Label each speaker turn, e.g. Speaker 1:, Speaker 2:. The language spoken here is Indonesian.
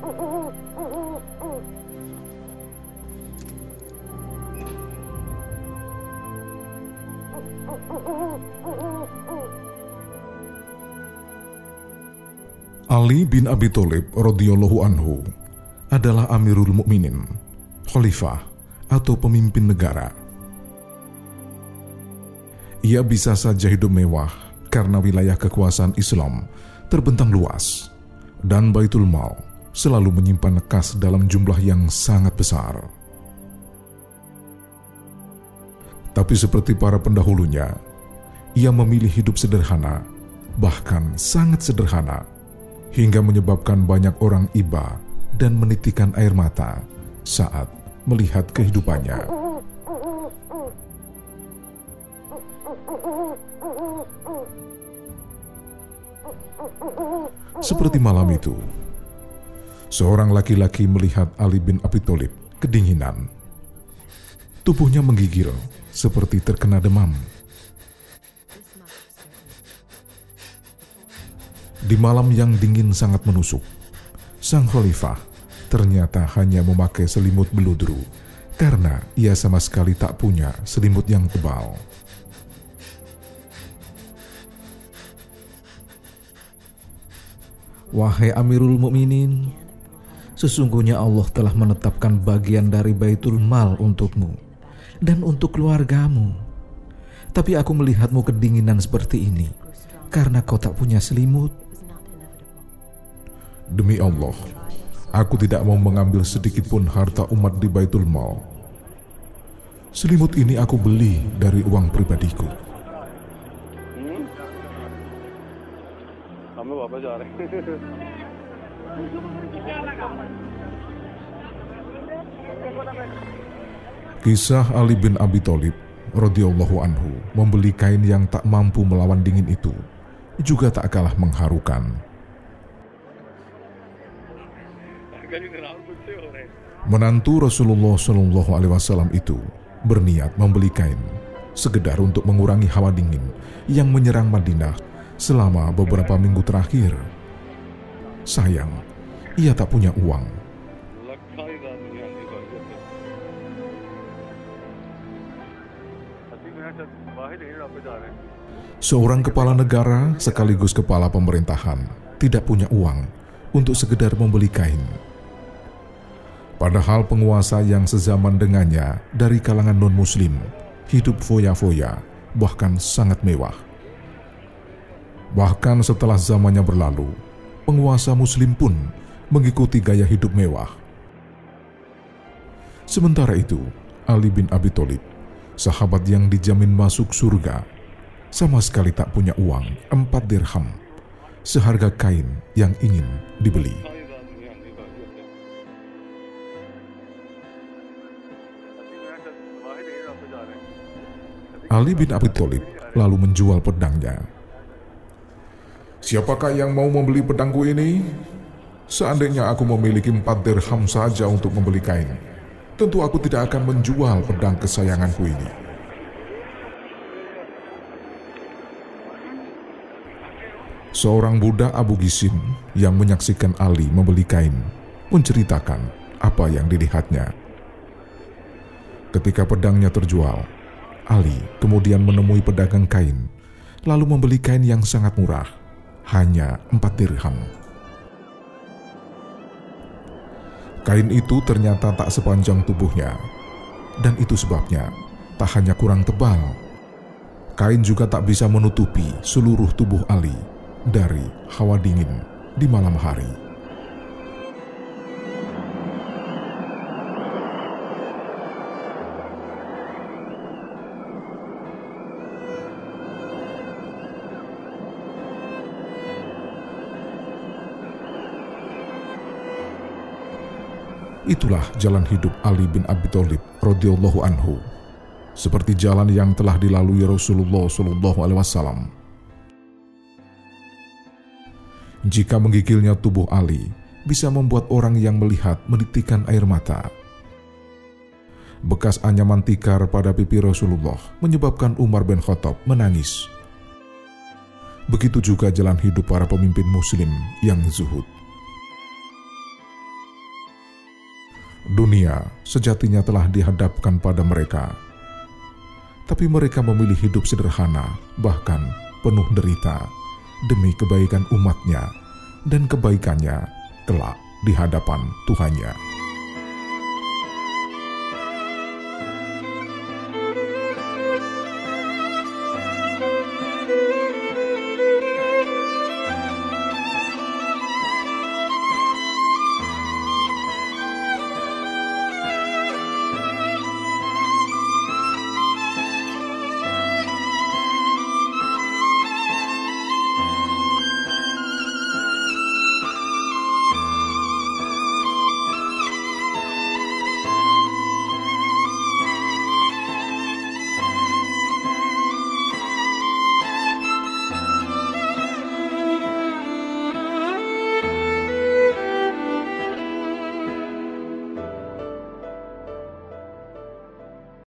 Speaker 1: Ali bin Abi Thalib radhiyallahu anhu adalah Amirul Mukminin, khalifah atau pemimpin negara. Ia bisa saja hidup mewah karena wilayah kekuasaan Islam terbentang luas dan Baitul maal selalu menyimpan kas dalam jumlah yang sangat besar. Tapi seperti para pendahulunya, ia memilih hidup sederhana, bahkan sangat sederhana hingga menyebabkan banyak orang iba dan menitikan air mata saat melihat kehidupannya. Seperti malam itu, seorang laki-laki melihat Ali bin Abi Thalib kedinginan. Tubuhnya menggigil seperti terkena demam. Di malam yang dingin sangat menusuk, sang khalifah ternyata hanya memakai selimut beludru karena ia sama sekali tak punya selimut yang tebal.
Speaker 2: Wahai Amirul Mukminin, sesungguhnya Allah telah menetapkan bagian dari Baitul Mal untukmu dan untuk keluargamu. Tapi aku melihatmu kedinginan seperti ini karena kau tak punya selimut
Speaker 1: Demi Allah, aku tidak mau mengambil sedikit pun harta umat di Baitul Mal. Selimut ini aku beli dari uang pribadiku. Kisah Ali bin Abi Thalib radhiyallahu anhu membeli kain yang tak mampu melawan dingin itu juga tak kalah mengharukan. Menantu Rasulullah Shallallahu Alaihi Wasallam itu berniat membeli kain sekedar untuk mengurangi hawa dingin yang menyerang Madinah selama beberapa minggu terakhir. Sayang, ia tak punya uang. Seorang kepala negara sekaligus kepala pemerintahan tidak punya uang untuk sekedar membeli kain Padahal penguasa yang sezaman dengannya dari kalangan non-muslim hidup foya-foya, bahkan sangat mewah. Bahkan setelah zamannya berlalu, penguasa muslim pun mengikuti gaya hidup mewah. Sementara itu, Ali bin Abi Thalib, sahabat yang dijamin masuk surga, sama sekali tak punya uang empat dirham, seharga kain yang ingin dibeli. Ali bin Abi Thalib lalu menjual pedangnya. Siapakah yang mau membeli pedangku ini? Seandainya aku memiliki empat dirham saja untuk membeli kain, tentu aku tidak akan menjual pedang kesayanganku ini. Seorang budak Abu Gisim yang menyaksikan Ali membeli kain menceritakan apa yang dilihatnya. Ketika pedangnya terjual, Ali kemudian menemui pedagang kain, lalu membeli kain yang sangat murah, hanya empat dirham. Kain itu ternyata tak sepanjang tubuhnya, dan itu sebabnya tak hanya kurang tebal, kain juga tak bisa menutupi seluruh tubuh Ali dari hawa dingin di malam hari. Itulah jalan hidup Ali bin Abi Thalib radhiyallahu anhu. Seperti jalan yang telah dilalui Rasulullah Shallallahu alaihi wasallam. Jika menggigilnya tubuh Ali bisa membuat orang yang melihat menitikan air mata. Bekas anyaman tikar pada pipi Rasulullah menyebabkan Umar bin Khattab menangis. Begitu juga jalan hidup para pemimpin muslim yang zuhud. Dunia sejatinya telah dihadapkan pada mereka, tapi mereka memilih hidup sederhana, bahkan penuh derita demi kebaikan umatnya dan kebaikannya kelak di hadapan Tuhannya.